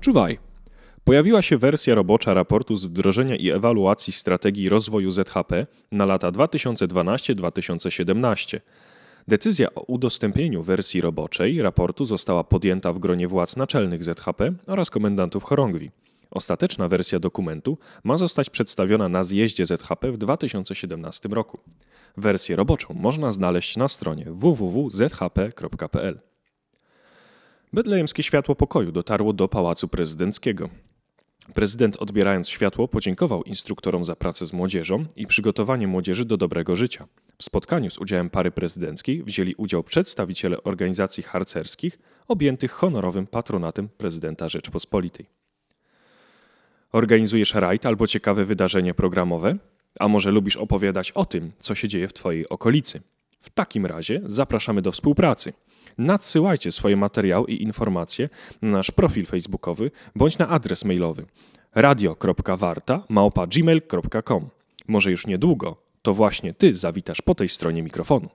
Czuwaj! Pojawiła się wersja robocza raportu z wdrożenia i ewaluacji strategii rozwoju ZHP na lata 2012-2017. Decyzja o udostępnieniu wersji roboczej raportu została podjęta w gronie władz naczelnych ZHP oraz komendantów chorągwi. Ostateczna wersja dokumentu ma zostać przedstawiona na zjeździe ZHP w 2017 roku. Wersję roboczą można znaleźć na stronie www.zhp.pl. Bedlejemskie światło pokoju dotarło do Pałacu Prezydenckiego. Prezydent odbierając światło podziękował instruktorom za pracę z młodzieżą i przygotowanie młodzieży do dobrego życia. W spotkaniu z udziałem pary prezydenckiej wzięli udział przedstawiciele organizacji harcerskich objętych honorowym patronatem prezydenta Rzeczpospolitej. Organizujesz rajd albo ciekawe wydarzenie programowe? A może lubisz opowiadać o tym, co się dzieje w Twojej okolicy? W takim razie zapraszamy do współpracy. Nadsyłajcie swoje materiały i informacje na nasz profil facebookowy bądź na adres mailowy radio.warta@gmail.com. Może już niedługo to właśnie ty zawitasz po tej stronie mikrofonu.